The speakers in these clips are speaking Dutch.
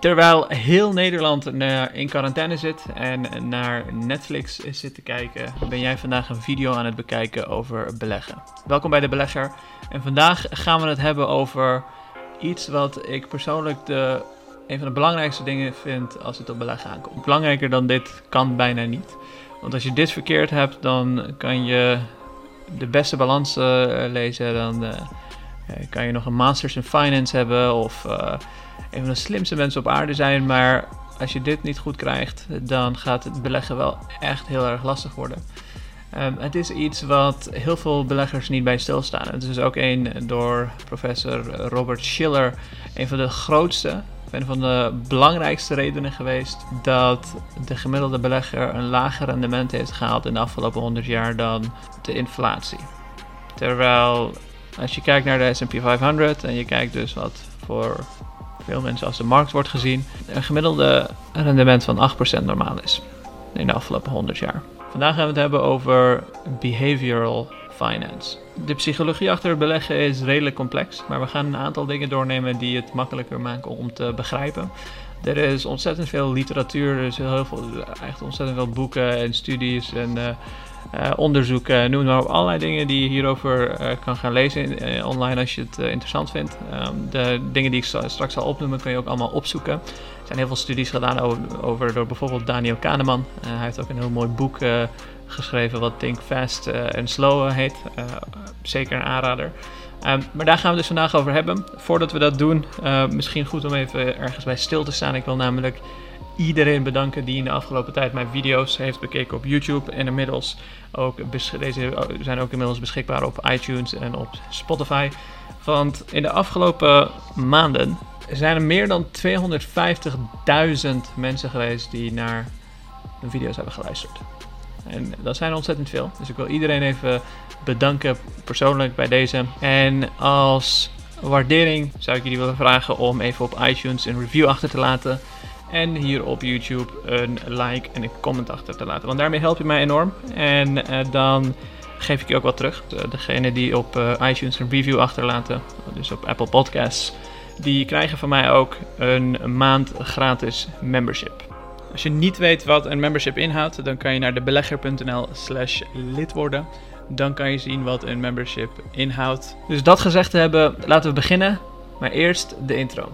Terwijl heel Nederland in quarantaine zit en naar Netflix zit te kijken, ben jij vandaag een video aan het bekijken over beleggen. Welkom bij de Belegger. En vandaag gaan we het hebben over iets wat ik persoonlijk de, een van de belangrijkste dingen vind als het op beleggen aankomt. Belangrijker dan dit kan bijna niet. Want als je dit verkeerd hebt, dan kan je de beste balans lezen. Dan uh, kan je nog een Masters in Finance hebben of een van de slimste mensen op aarde zijn. Maar als je dit niet goed krijgt, dan gaat het beleggen wel echt heel erg lastig worden. Um, het is iets wat heel veel beleggers niet bij stilstaan. Het is ook een door professor Robert Schiller, een van de grootste een van de belangrijkste redenen geweest dat de gemiddelde belegger een lager rendement heeft gehaald in de afgelopen 100 jaar dan de inflatie. Terwijl als je kijkt naar de SP 500 en je kijkt dus wat voor veel mensen als de markt wordt gezien, een gemiddelde rendement van 8% normaal is in de afgelopen 100 jaar. Vandaag gaan we het hebben over behavioral finance. De psychologie achter het beleggen is redelijk complex, maar we gaan een aantal dingen doornemen die het makkelijker maken om te begrijpen. Er is ontzettend veel literatuur, er is heel veel, echt ontzettend veel boeken en studies en uh, uh, onderzoeken, noem maar op. Allerlei dingen die je hierover uh, kan gaan lezen in, online als je het interessant vindt. Um, de dingen die ik straks zal opnoemen kun je ook allemaal opzoeken. Er zijn heel veel studies gedaan over, over door bijvoorbeeld Daniel Kahneman. hij heeft ook een heel mooi boek geschreven wat Think Fast en Slow heet. zeker een aanrader. Um, maar daar gaan we dus vandaag over hebben. Voordat we dat doen, misschien goed om even ergens bij stil te staan. Ik wil namelijk iedereen bedanken die in de afgelopen tijd mijn video's heeft bekeken op YouTube. En inmiddels ook, deze zijn ook inmiddels beschikbaar op iTunes en op Spotify. Want in de afgelopen maanden zijn er meer dan 250.000 mensen geweest die naar mijn video's hebben geluisterd. En dat zijn ontzettend veel. Dus ik wil iedereen even bedanken persoonlijk bij deze. En als waardering zou ik jullie willen vragen om even op iTunes een review achter te laten. En hier op YouTube een like en een comment achter te laten. Want daarmee help je mij enorm. En uh, dan geef ik je ook wat terug. Degene die op uh, iTunes een review achterlaten, dus op Apple Podcasts, die krijgen van mij ook een maand gratis membership. Als je niet weet wat een membership inhoudt, dan kan je naar debelegger.nl slash lid worden. Dan kan je zien wat een membership inhoudt. Dus dat gezegd te hebben, laten we beginnen. Maar eerst de intro.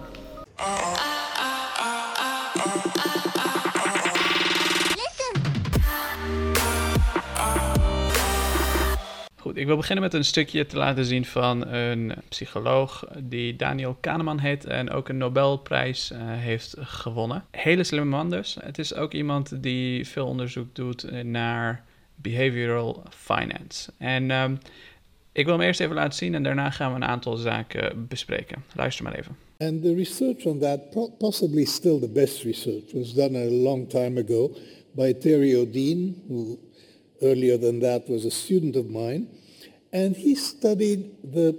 Ik wil beginnen met een stukje te laten zien van een psycholoog die Daniel Kahneman heet en ook een Nobelprijs uh, heeft gewonnen. Hele slimme man dus. Het is ook iemand die veel onderzoek doet naar behavioral finance. En um, ik wil hem eerst even laten zien en daarna gaan we een aantal zaken bespreken. Luister maar even. And the research on that, possibly still the best research, was done a long time ago by Terry O'Dean, who earlier than that was a student of mine. And he studied the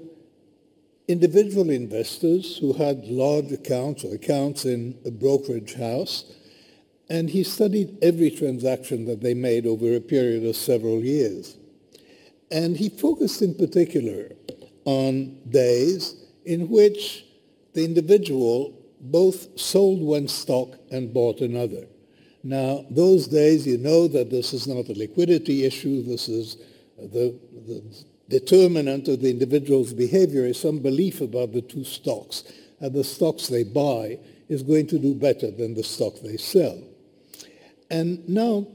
individual investors who had large accounts or accounts in a brokerage house. And he studied every transaction that they made over a period of several years. And he focused in particular on days in which the individual both sold one stock and bought another. Now, those days, you know that this is not a liquidity issue. This is the, the determinant of the individual's behavior is some belief about the two stocks. And the stocks they buy is going to do better than the stock they sell. And now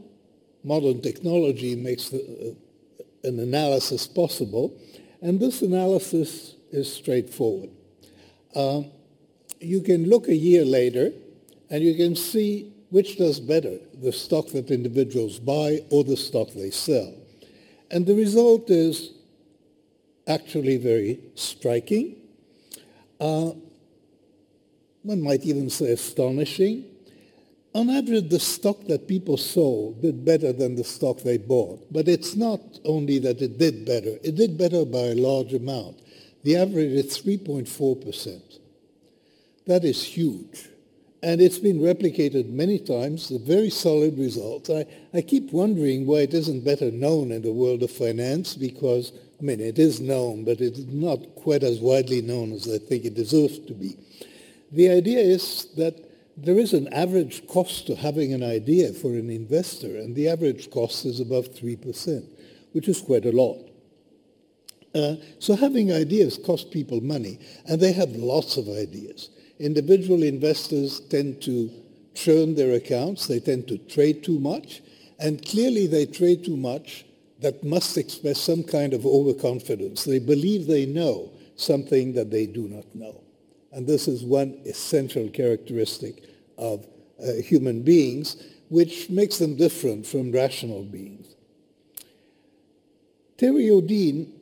modern technology makes the, uh, an analysis possible. And this analysis is straightforward. Um, you can look a year later and you can see which does better, the stock that individuals buy or the stock they sell. And the result is actually very striking. Uh, one might even say astonishing. On average, the stock that people sold did better than the stock they bought. But it's not only that it did better. It did better by a large amount. The average is 3.4%. That is huge. And it's been replicated many times, a very solid result. I, I keep wondering why it isn't better known in the world of finance because, I mean, it is known, but it's not quite as widely known as I think it deserves to be. The idea is that there is an average cost to having an idea for an investor, and the average cost is above 3%, which is quite a lot. Uh, so having ideas costs people money, and they have lots of ideas. Individual investors tend to churn their accounts, they tend to trade too much, and clearly they trade too much that must express some kind of overconfidence. They believe they know something that they do not know. And this is one essential characteristic of uh, human beings, which makes them different from rational beings. Terry O'Dean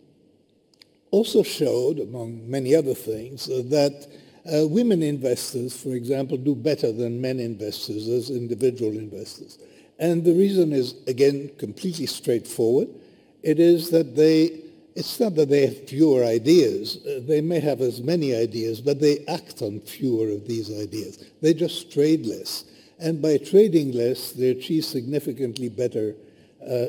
also showed, among many other things, uh, that uh, women investors, for example, do better than men investors as individual investors. And the reason is, again, completely straightforward. It is that they it's not that they have fewer ideas. Uh, they may have as many ideas, but they act on fewer of these ideas. They just trade less. And by trading less, they achieve significantly better uh,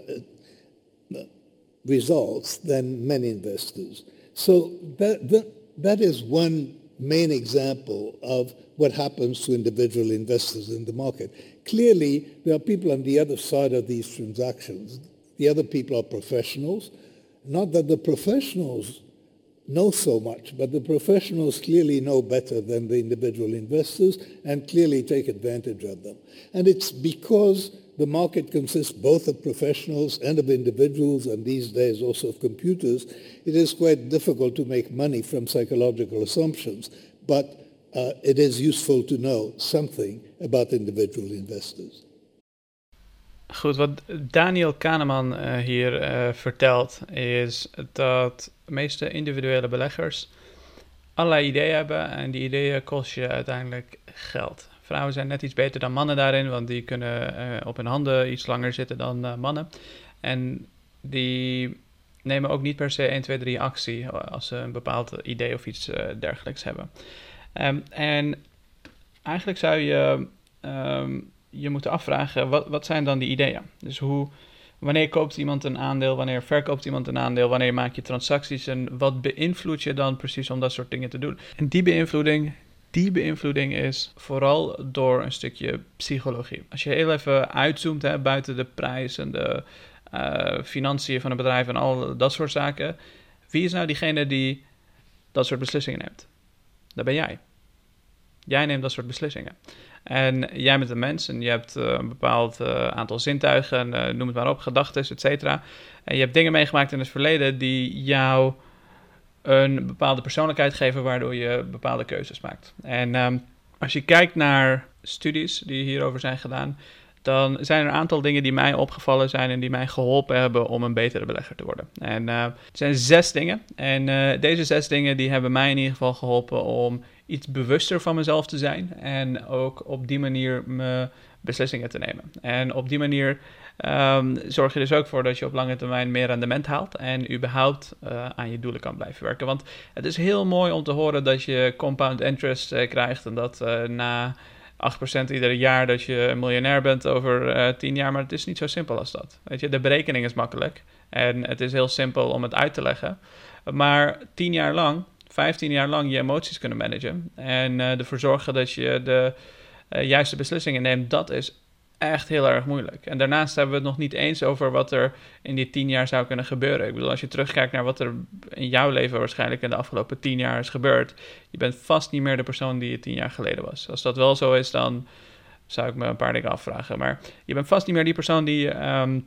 results than many investors. So that, that, that is one main example of what happens to individual investors in the market. Clearly, there are people on the other side of these transactions. The other people are professionals not that the professionals know so much, but the professionals clearly know better than the individual investors and clearly take advantage of them. And it's because the market consists both of professionals and of individuals, and these days also of computers, it is quite difficult to make money from psychological assumptions. But uh, it is useful to know something about individual investors. Goed, wat Daniel Kahneman uh, hier uh, vertelt is dat de meeste individuele beleggers allerlei ideeën hebben en die ideeën kosten je uiteindelijk geld. Vrouwen zijn net iets beter dan mannen daarin, want die kunnen uh, op hun handen iets langer zitten dan mannen. En die nemen ook niet per se 1, 2, 3 actie als ze een bepaald idee of iets dergelijks hebben. Um, en eigenlijk zou je um, je moet afvragen, wat, wat zijn dan die ideeën? Dus hoe, wanneer koopt iemand een aandeel, wanneer verkoopt iemand een aandeel, wanneer maak je transacties en wat beïnvloed je dan precies om dat soort dingen te doen? En die beïnvloeding, die beïnvloeding is vooral door een stukje psychologie. Als je heel even uitzoomt hè, buiten de prijs en de uh, financiën van een bedrijf en al dat soort zaken, wie is nou diegene die dat soort beslissingen neemt? Dat ben jij. Jij neemt dat soort beslissingen. En jij bent een mens en je hebt uh, een bepaald uh, aantal zintuigen, noem het maar op, gedachten, et cetera. En je hebt dingen meegemaakt in het verleden die jou een bepaalde persoonlijkheid geven, waardoor je bepaalde keuzes maakt. En um, als je kijkt naar studies die hierover zijn gedaan, dan zijn er een aantal dingen die mij opgevallen zijn en die mij geholpen hebben om een betere belegger te worden. En uh, er zijn zes dingen. En uh, deze zes dingen die hebben mij in ieder geval geholpen om iets bewuster van mezelf te zijn en ook op die manier me beslissingen te nemen. En op die manier um, zorg je dus ook voor dat je op lange termijn meer rendement haalt en überhaupt uh, aan je doelen kan blijven werken. Want het is heel mooi om te horen dat je compound interest uh, krijgt en dat uh, na 8% ieder jaar dat je miljonair bent over uh, 10 jaar, maar het is niet zo simpel als dat. Weet je, de berekening is makkelijk en het is heel simpel om het uit te leggen. Maar 10 jaar lang 15 jaar lang je emoties kunnen managen. En ervoor zorgen dat je de juiste beslissingen neemt, dat is echt heel erg moeilijk. En daarnaast hebben we het nog niet eens over wat er in die 10 jaar zou kunnen gebeuren. Ik bedoel, als je terugkijkt naar wat er in jouw leven waarschijnlijk in de afgelopen 10 jaar is gebeurd, je bent vast niet meer de persoon die je 10 jaar geleden was. Als dat wel zo is, dan zou ik me een paar dingen afvragen. Maar je bent vast niet meer die persoon die. Um,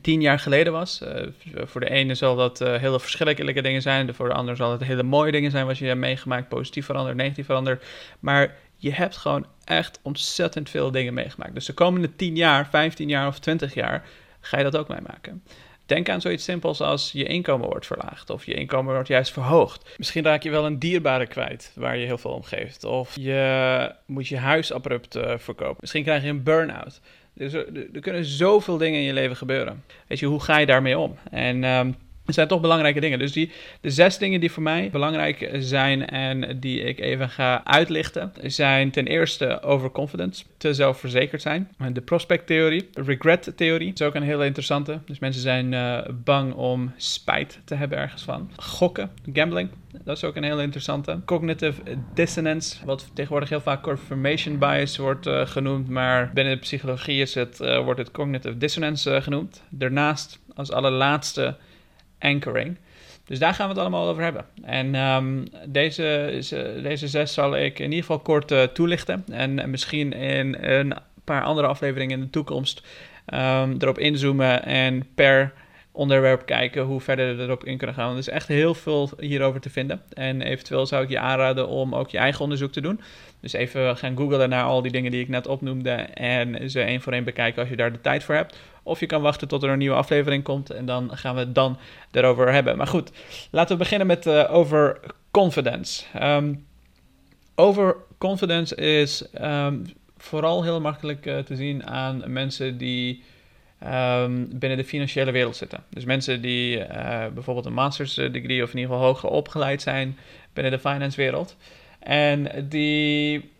tien jaar geleden was. Uh, voor de ene zal dat uh, hele verschrikkelijke dingen zijn. Voor de ander zal het hele mooie dingen zijn wat je hebt meegemaakt. Positief veranderd, negatief veranderd. Maar je hebt gewoon echt ontzettend veel dingen meegemaakt. Dus de komende 10 jaar, 15 jaar of 20 jaar ga je dat ook meemaken. Denk aan zoiets simpels als je inkomen wordt verlaagd of je inkomen wordt juist verhoogd. Misschien raak je wel een dierbare kwijt waar je heel veel om geeft. Of je moet je huis abrupt uh, verkopen. Misschien krijg je een burn-out. Dus er, er, kunnen zoveel dingen in je leven gebeuren. Weet je, hoe ga je daarmee om? En um, Het zijn toch belangrijke dingen. Dus die, de zes dingen die voor mij belangrijk zijn en die ik even ga uitlichten, zijn ten eerste overconfidence, te zelfverzekerd zijn. De prospecttheorie, regret-theorie is ook een hele interessante. Dus mensen zijn uh, bang om spijt te hebben ergens van. Gokken, gambling, dat is ook een hele interessante. Cognitive dissonance, wat tegenwoordig heel vaak confirmation bias wordt uh, genoemd, maar binnen de psychologie is het, uh, wordt het cognitive dissonance genoemd. Daarnaast, als allerlaatste anchoring. Dus daar gaan we het allemaal over hebben. En um, deze, deze zes zal ik in ieder geval kort uh, toelichten. En misschien in een paar andere afleveringen in de toekomst um, erop inzoomen en per onderwerp kijken hoe verder we erop in kunnen gaan. Er is echt heel veel hierover te vinden. En eventueel zou ik je aanraden om ook je eigen onderzoek te doen. Dus even gaan googlen naar al die dingen die ik net opnoemde en ze één voor één bekijken als je daar de tijd voor hebt. Of je kan wachten tot er een nieuwe aflevering komt en dan gaan we het dan erover hebben. Maar goed, laten we beginnen met uh, overconfidence. Um, overconfidence is um, vooral heel makkelijk uh, te zien aan mensen die um, binnen de financiële wereld zitten. Dus mensen die uh, bijvoorbeeld een master's degree of in ieder geval hoger opgeleid zijn binnen de finance wereld. En die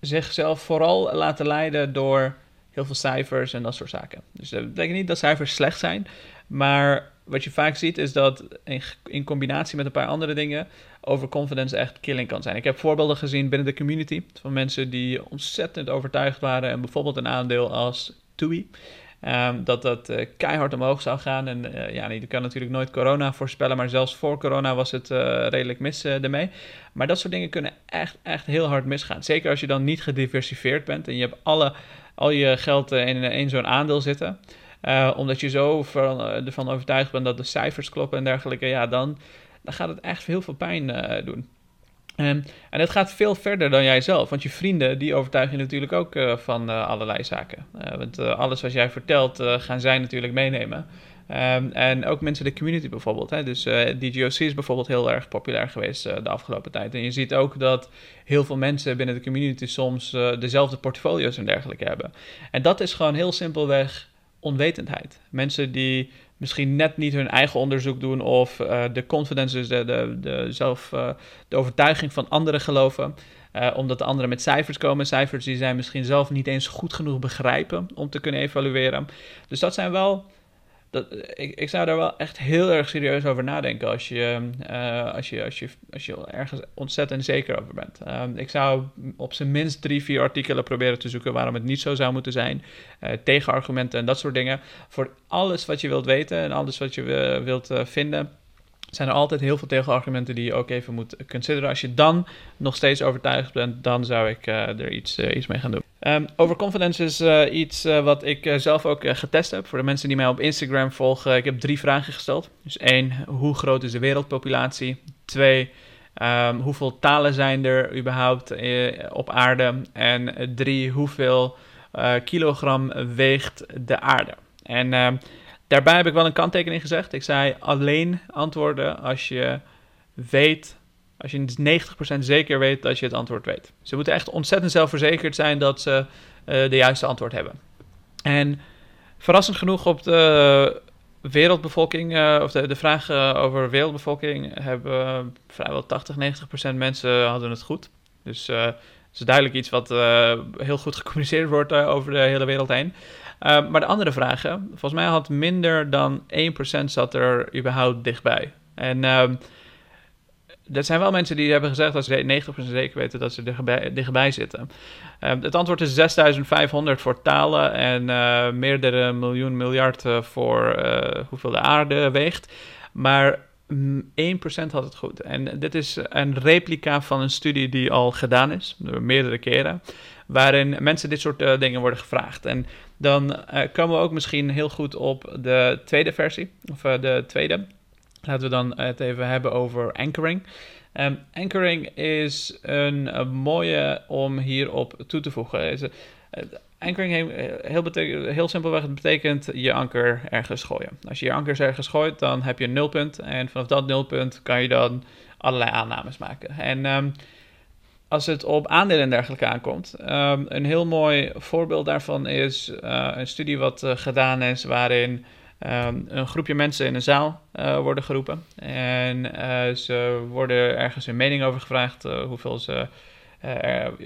zichzelf vooral laten leiden door heel veel cijfers en dat soort zaken. Dus dat betekent niet dat cijfers slecht zijn, maar wat je vaak ziet is dat in, in combinatie met een paar andere dingen overconfidence echt killing kan zijn. Ik heb voorbeelden gezien binnen de community van mensen die ontzettend overtuigd waren en bijvoorbeeld een aandeel als TUI. Um, dat dat uh, keihard omhoog zou gaan. En uh, ja, je kan natuurlijk nooit corona voorspellen, maar zelfs voor corona was het uh, redelijk mis ermee. Maar dat soort dingen kunnen echt, echt heel hard misgaan. Zeker als je dan niet gediversifieerd bent en je hebt alle al je geld eh, in, in zo'n aandeel zitten. Omdat je zo van, ervan overtuigd bent dat de cijfers kloppen en dergelijke, ja, dan, dan gaat het echt heel veel pijn doen. Um, en het gaat veel verder dan jijzelf, want je vrienden die overtuigen je natuurlijk ook van allerlei zaken. want alles wat jij vertelt gaan zij natuurlijk meenemen. Um, en ook mensen de community bijvoorbeeld. Hè? Dus DGOC is bijvoorbeeld heel erg populair geweest de afgelopen tijd. En je ziet ook dat heel veel mensen binnen de community soms dezelfde portfolio's en dergelijke hebben. En dat is gewoon heel simpelweg onwetendheid. Mensen die misschien net niet hun eigen onderzoek doen of de confidence, dus de, de, de, zelf, de overtuiging van anderen geloven. omdat de anderen met cijfers komen. Cijfers die zij misschien zelf niet eens goed genoeg begrijpen om te kunnen evalueren. Dus dat zijn wel dat, ik, zou daar wel echt heel erg serieus over nadenken als je, uh, als je, als je, als je ergens ontzettend zeker over bent. Uh, ik zou op zijn minst drie, vier artikelen proberen te zoeken waarom het niet zo zou moeten zijn. Uh, tegenargumenten en dat soort dingen. Voor alles wat je wilt weten en alles wat je wilt vinden zijn er altijd heel veel tegenargumenten die je ook even moet consideren. Als je dan nog steeds overtuigd bent, dan zou ik er iets, iets mee gaan doen. Um, overconfidence is uh, iets wat ik zelf ook getest heb. Voor de mensen die mij op Instagram volgen, ik heb drie vragen gesteld. Dus één, hoe groot is de wereldpopulatie? Twee, um, hoeveel talen zijn er überhaupt op aarde? En drie, hoeveel kilogram weegt de aarde? En ehm, Daarbij heb ik wel een kanttekening gezegd. Ik zei alleen antwoorden als je weet, als je 90% zeker weet dat je het antwoord weet. Ze moeten echt ontzettend zelfverzekerd zijn dat ze uh, de juiste antwoord hebben. En verrassend genoeg op de wereldbevolking, uh, of de, de vraag uh, over wereldbevolking, hebben vrijwel 80, 90% mensen hadden het goed. Dus het is duidelijk iets wat heel goed gecommuniceerd wordt over de hele wereld heen. Maar de andere vragen, volgens mij had minder dan 1% zat er überhaupt dichtbij. En uh, er zijn wel mensen die hebben gezegd dat ze 90% zeker weten dat ze dichtbij, dichtbij zitten. Uh, het antwoord is 6500 voor talen en uh, meerdere miljoen miljard voor hoeveel de aarde weegt. Maar 1% had het goed. En dit is een replica van een studie die al gedaan is, meerdere keren, waarin mensen dit soort dingen worden gevraagd. En dan komen we ook misschien heel goed op de tweede versie, of de tweede. Laten we dan het even hebben over anchoring. Um, anchoring is een, een, mooie om hierop toe te voegen. Uh, anchoring heel, heel simpelweg het betekent je anker ergens gooien. Als je je ankers ergens gooit, dan heb je een nulpunt. En vanaf dat nulpunt kan je dan allerlei aannames maken. En um, als het op aandelen en dergelijke aankomt. Um, een heel mooi voorbeeld daarvan is een studie wat gedaan is waarin ehm, een groepje mensen in een zaal worden geroepen. En ze worden ergens hun mening over gevraagd, hoeveel ze,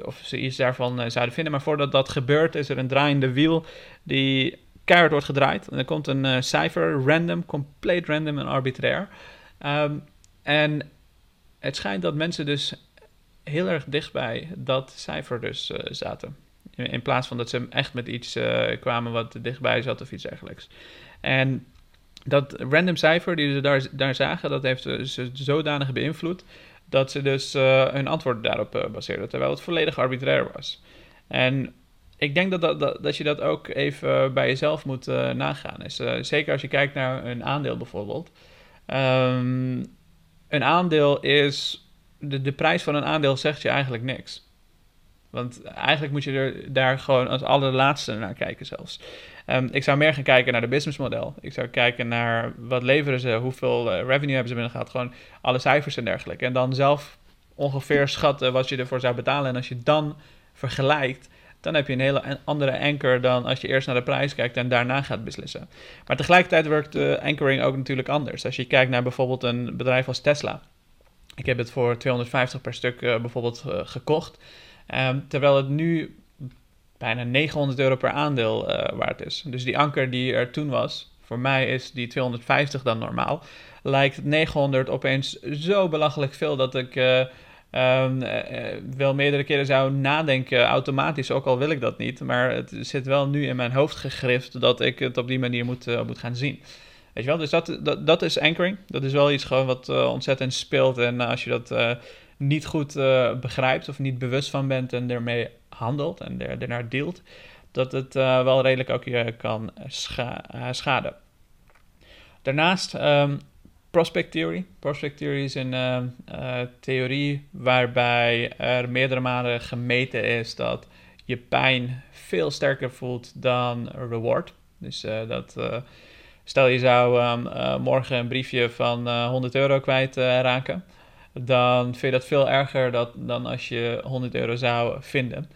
of ze iets daarvan zouden vinden. Maar voordat dat gebeurt, is er een draaiende wiel die keihard wordt gedraaid. En er komt een cijfer, random, compleet random en arbitrair. Ehm, en het schijnt dat mensen dus heel erg dichtbij dat cijfer dus zaten. In, plaats van dat ze echt met iets kwamen wat dichtbij zat of iets dergelijks. En dat random cijfer die ze daar, daar zagen, dat heeft ze zodanig beïnvloed dat ze dus uh, hun antwoord daarop baseerden, terwijl het volledig arbitrair was. En ik denk dat, dat, dat, dat je dat ook even bij jezelf moet nagaan. Dus, zeker als je kijkt naar een aandeel bijvoorbeeld. Um, een aandeel is. De, de prijs van een aandeel zegt je eigenlijk niks. Want eigenlijk moet je er daar gewoon als allerlaatste naar kijken zelfs. Um, ik zou meer gaan kijken naar de businessmodel. Ik zou kijken naar wat leveren ze, hoeveel uh, revenue hebben ze binnengehaald. Gewoon alle cijfers en dergelijke. En dan zelf ongeveer schatten wat je ervoor zou betalen. En als je dan vergelijkt, dan heb je een hele andere anchor dan als je eerst naar de prijs kijkt en daarna gaat beslissen. Maar tegelijkertijd werkt de anchoring ook natuurlijk anders. Als je kijkt naar bijvoorbeeld een bedrijf als Tesla. Ik heb het voor 250 per stuk uh, bijvoorbeeld uh, gekocht. Um, terwijl het nu bijna 900 euro per aandeel uh, waard is. Dus die anker die er toen was, voor mij is die 250 dan normaal. Lijkt 900 opeens zo belachelijk veel dat ik um, wel meerdere keren zou nadenken automatisch, ook al wil ik dat niet. Maar het zit wel nu in mijn hoofd gegrift dat ik het op die manier moet, moet gaan zien. Weet je wel, dus dat, dat, dat is anchoring. Dat is wel iets gewoon wat ontzettend speelt. En als je dat niet goed begrijpt of niet bewust van bent en ermee handelt en er, ernaar deelt, dat het wel redelijk ook je kan scha schaden. Daarnaast um, Prospect Theory. Prospect Theory is een uh, uh, theorie waarbij er meerdere malen gemeten is dat je pijn veel sterker voelt dan reward. Dus dat, stel je zou um, morgen een briefje van 100 euro kwijt raken, dan vind je dat veel erger dat, dan als je 100 euro zou vinden.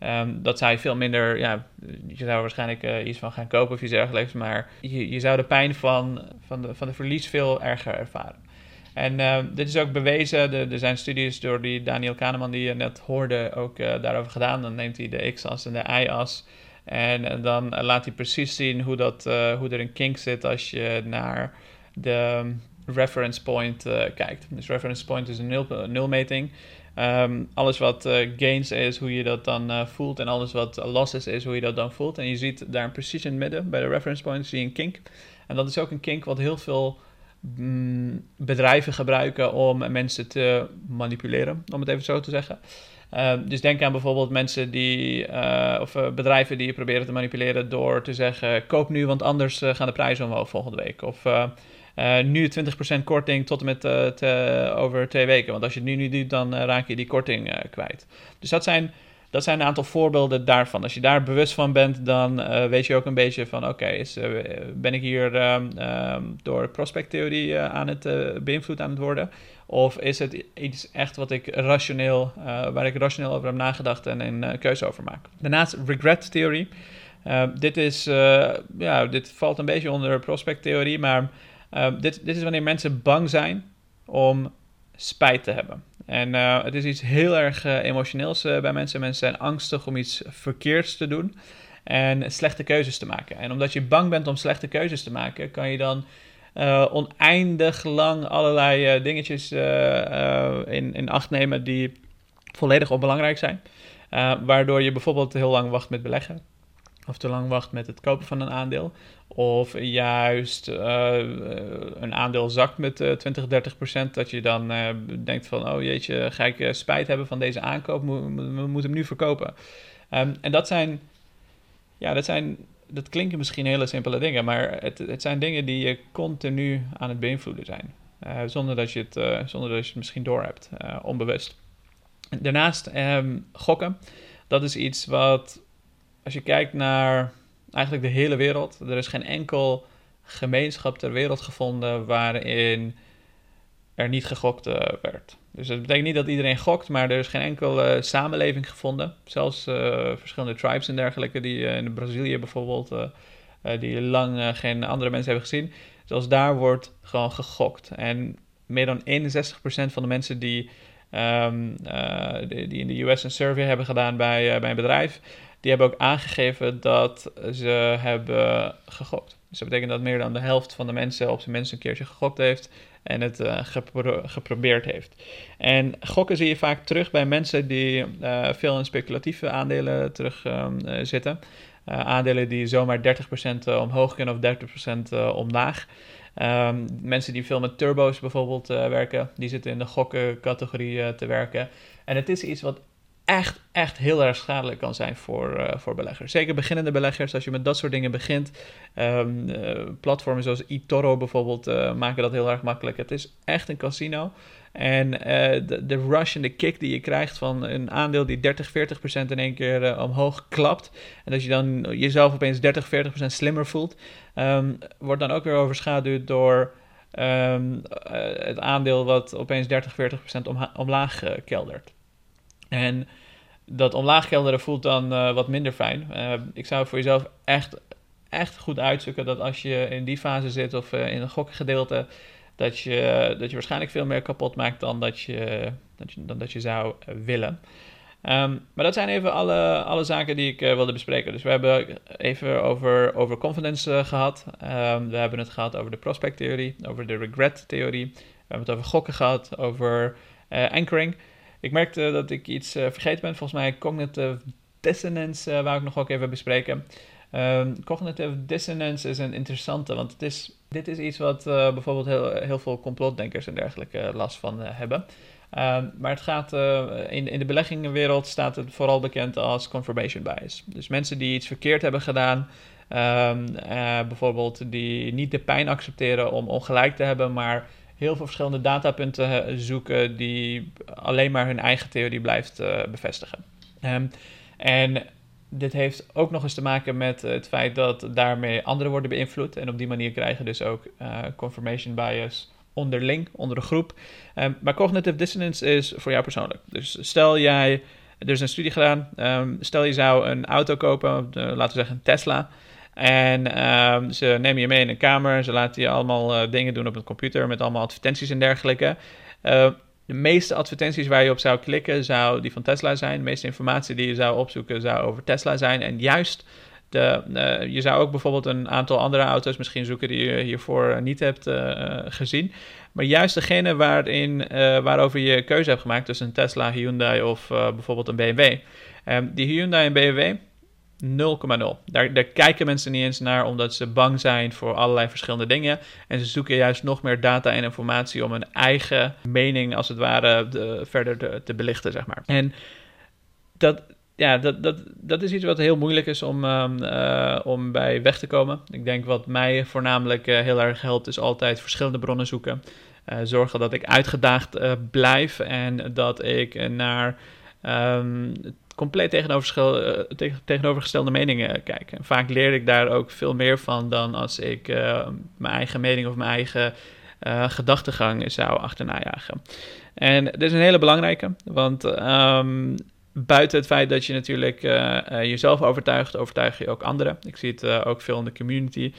Um, dat zou je veel minder, ja, je zou waarschijnlijk uh, iets van gaan kopen of iets dergelijks, maar je, je zou de pijn van, van, de, van de verlies veel erger ervaren. En uh, dit is ook bewezen, er zijn studies door die Daniel Kahneman die je net hoorde ook uh, daarover gedaan. Dan neemt hij de x-as en de y-as en dan laat hij precies zien hoe, dat, hoe er een kink zit als je naar de reference point kijkt. Dus reference point is een nul, nulmeting. Um, alles wat uh, gains is, hoe je dat dan voelt. En alles wat losses is, hoe je dat dan voelt. En je ziet daar precies in midden, bij de reference point, zie je een kink. En dat is ook een kink wat heel veel mm, bedrijven gebruiken om mensen te manipuleren, om het even zo te zeggen. Uh, dus denk aan bijvoorbeeld mensen die, of bedrijven die je proberen te manipuleren door te zeggen: koop nu, want anders gaan de prijzen omhoog volgende week. Of uh, nu 20% korting tot en met te, over twee weken. Want als je het nu niet doet, dan uh, raak je die korting kwijt. Dus dat zijn, dat zijn een aantal voorbeelden daarvan. Als je daar bewust van bent, dan weet je ook een beetje van... oké, okay, ben ik hier um, um, door prospecttheorie aan het beïnvloed aan het worden? Of is het iets echt wat ik rationeel, waar ik rationeel over heb nagedacht en een keuze over maak? Daarnaast regret theorie. dit, is, ja, dit valt een beetje onder prospecttheorie, maar... Ehm, dit, dit is wanneer mensen bang zijn om spijt te hebben. En uh, het is iets heel erg uh, emotioneels uh, bij mensen. Mensen zijn angstig om iets verkeerds te doen en slechte keuzes te maken. En omdat je bang bent om slechte keuzes te maken, kan je dan oneindig lang allerlei dingetjes in, in acht nemen die volledig onbelangrijk zijn. waardoor je bijvoorbeeld heel lang wacht met beleggen of te lang wacht met het kopen van een aandeel. Of juist uh, een aandeel zakt met uh, 20, 30 procent. Dat je dan uh, denkt van, oh jeetje, ga ik spijt hebben van deze aankoop. We moeten hem nu verkopen. Um, en dat zijn, ja, dat zijn, dat klinken misschien hele simpele dingen. Maar het, het zijn dingen die je continu aan het beïnvloeden zijn. zonder, dat je het, zonder dat je het misschien doorhebt, onbewust. Daarnaast um, gokken. Dat is iets wat als je kijkt naar eigenlijk de hele wereld, er is geen enkel gemeenschap ter wereld gevonden waarin er niet gegokt uh, werd. Dus dat betekent niet dat iedereen gokt, maar er is geen enkele samenleving gevonden. Zelfs uh, verschillende tribes en dergelijke, die in Brazilië bijvoorbeeld die lang geen andere mensen hebben gezien. Zelfs daar wordt gewoon gegokt. En meer dan 61% van de mensen die, die, die, in de US een survey hebben gedaan bij, bij een bedrijf, die hebben ook aangegeven dat ze hebben gegokt. Dus dat betekent dat meer dan de helft van de mensen op zijn minst een keertje gegokt heeft en het uh, geprobeerd heeft. En gokken zie je vaak terug bij mensen die uh, veel in speculatieve aandelen terug um, zitten. aandelen die zomaar 30% omhoog kunnen of 30% omlaag. Um, mensen die veel met turbo's bijvoorbeeld werken, die zitten in de gokkencategorie te werken. En het is iets wat echt, echt heel erg schadelijk kan zijn voor, uh, voor beleggers. Zeker beginnende beleggers, als je met dat soort dingen begint. Um, uh, platformen zoals eToro bijvoorbeeld uh, maken dat heel erg makkelijk. Het is echt een casino. En de, de, rush en de kick die je krijgt van een aandeel die 30, 40 procent in één keer omhoog klapt. En dat je dan jezelf opeens 30, 40 procent slimmer voelt. Um, wordt dan ook weer overschaduwd door um, het aandeel wat opeens 30, 40 procent omlaag keldert. En dat omlaag kelderen voelt dan uh, wat minder fijn. Uh, ik zou voor jezelf echt, echt goed uitzoeken dat als je in die fase zit of uh, in een gokgedeelte, dat je, dat je waarschijnlijk veel meer kapot maakt dan dat je, dat je, dan dat je zou willen. Um, maar dat zijn even alle, alle zaken die ik wilde bespreken. Dus we hebben even over, over confidence gehad. Um, we hebben het gehad over de prospect-theorie, over de regret-theorie. We hebben het over gokken gehad, over anchoring. Ik merkte dat ik iets uh, vergeten ben. Volgens mij cognitive dissonance uh, wou ik nog ook even bespreken. Um, cognitive dissonance is een interessante, want het is, dit is iets wat uh, bijvoorbeeld heel, heel veel complotdenkers en dergelijke last van hebben. Um, maar het gaat, in, in de beleggingenwereld staat het vooral bekend als confirmation bias. Dus mensen die iets verkeerd hebben gedaan, um, bijvoorbeeld die niet de pijn accepteren om ongelijk te hebben, maar heel veel verschillende datapunten zoeken die alleen maar hun eigen theorie blijft uh, bevestigen. Um, en dit heeft ook nog eens te maken met het feit dat daarmee anderen worden beïnvloed. En op die manier krijgen dus ook uh, confirmation bias onderling, onder de groep. Um, maar cognitive dissonance is voor jou persoonlijk. Dus stel jij, er is een studie gedaan, um, stel je zou een auto kopen, laten we zeggen een Tesla. En um, ze nemen je mee in een kamer. Ze laten je allemaal uh, dingen doen op een computer met allemaal advertenties en dergelijke. Uh, de meeste advertenties waar je op zou klikken, zou die van Tesla zijn. De meeste informatie die je zou opzoeken, zou over Tesla zijn. En juist, de, uh, je zou ook bijvoorbeeld een aantal andere auto's misschien zoeken die je hiervoor niet hebt gezien. Maar juist degene waarin, waarover je keuze hebt gemaakt, dus een Tesla, Hyundai of bijvoorbeeld een BMW. Um, die Hyundai en BMW, 0,0. Daar, kijken mensen niet eens naar omdat ze bang zijn voor allerlei verschillende dingen. En ze zoeken juist nog meer data en informatie om hun eigen mening, als het ware, de, verder te, te, belichten, zeg maar. En dat, ja, dat, dat, dat is iets wat heel moeilijk is om, um, uh, om bij weg te komen. Ik denk wat mij voornamelijk uh, heel erg helpt, is altijd verschillende bronnen zoeken. Uh, zorgen dat ik uitgedaagd blijf en dat ik naar. Um, compleet eh, tegenovergestelde meningen kijken. vaak leer ik daar ook veel meer van dan als ik uh, mijn eigen mening of mijn eigen uh, gedachtegang zou achterna jagen. En dit is een hele belangrijke, want um, buiten het feit dat je natuurlijk jezelf overtuigt, overtuig je ook anderen. Ik zie het ook veel in de community.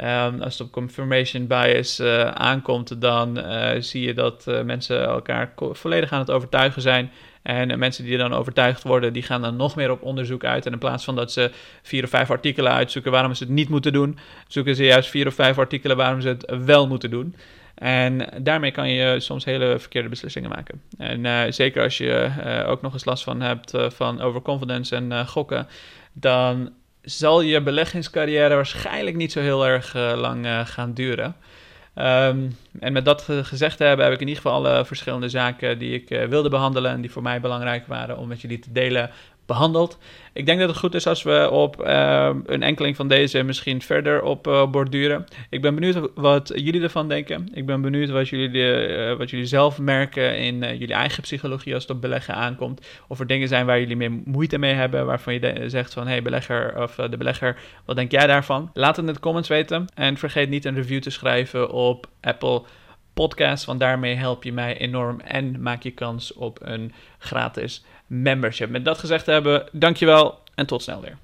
Um, als het op confirmation bias aankomt, dan zie je dat mensen elkaar volledig aan het overtuigen zijn. En mensen die dan overtuigd worden, die gaan dan nog meer op onderzoek uit. En in plaats van dat ze vier of vijf artikelen uitzoeken waarom ze het niet moeten doen, zoeken ze juist vier of vijf artikelen waarom ze het wel moeten doen. En daarmee kan je soms hele verkeerde beslissingen maken. En uh, zeker als je uh, ook nog eens last van hebt van overconfidence en gokken, dan zal je beleggingscarrière waarschijnlijk niet zo heel erg lang gaan duren. Um, en met dat gezegd hebben, heb ik in ieder geval alle verschillende zaken die ik uh, wilde behandelen en die voor mij belangrijk waren om met jullie te delen, behandeld. Ik denk dat het goed is als we op uh, een enkeling van deze misschien verder op uh, borduren. Ik ben benieuwd wat jullie ervan denken. Ik ben benieuwd wat jullie, de, uh, wat jullie zelf merken in jullie eigen psychologie als het op beleggen aankomt. Of er dingen zijn waar jullie meer moeite mee hebben, waarvan je zegt van... hey belegger of de belegger, wat denk jij daarvan? Laat het in de comments weten. En vergeet niet een review te schrijven op Apple podcast, want daarmee help je mij enorm en maak je kans op een gratis membership. Met dat gezegd hebben, dankjewel en tot snel weer.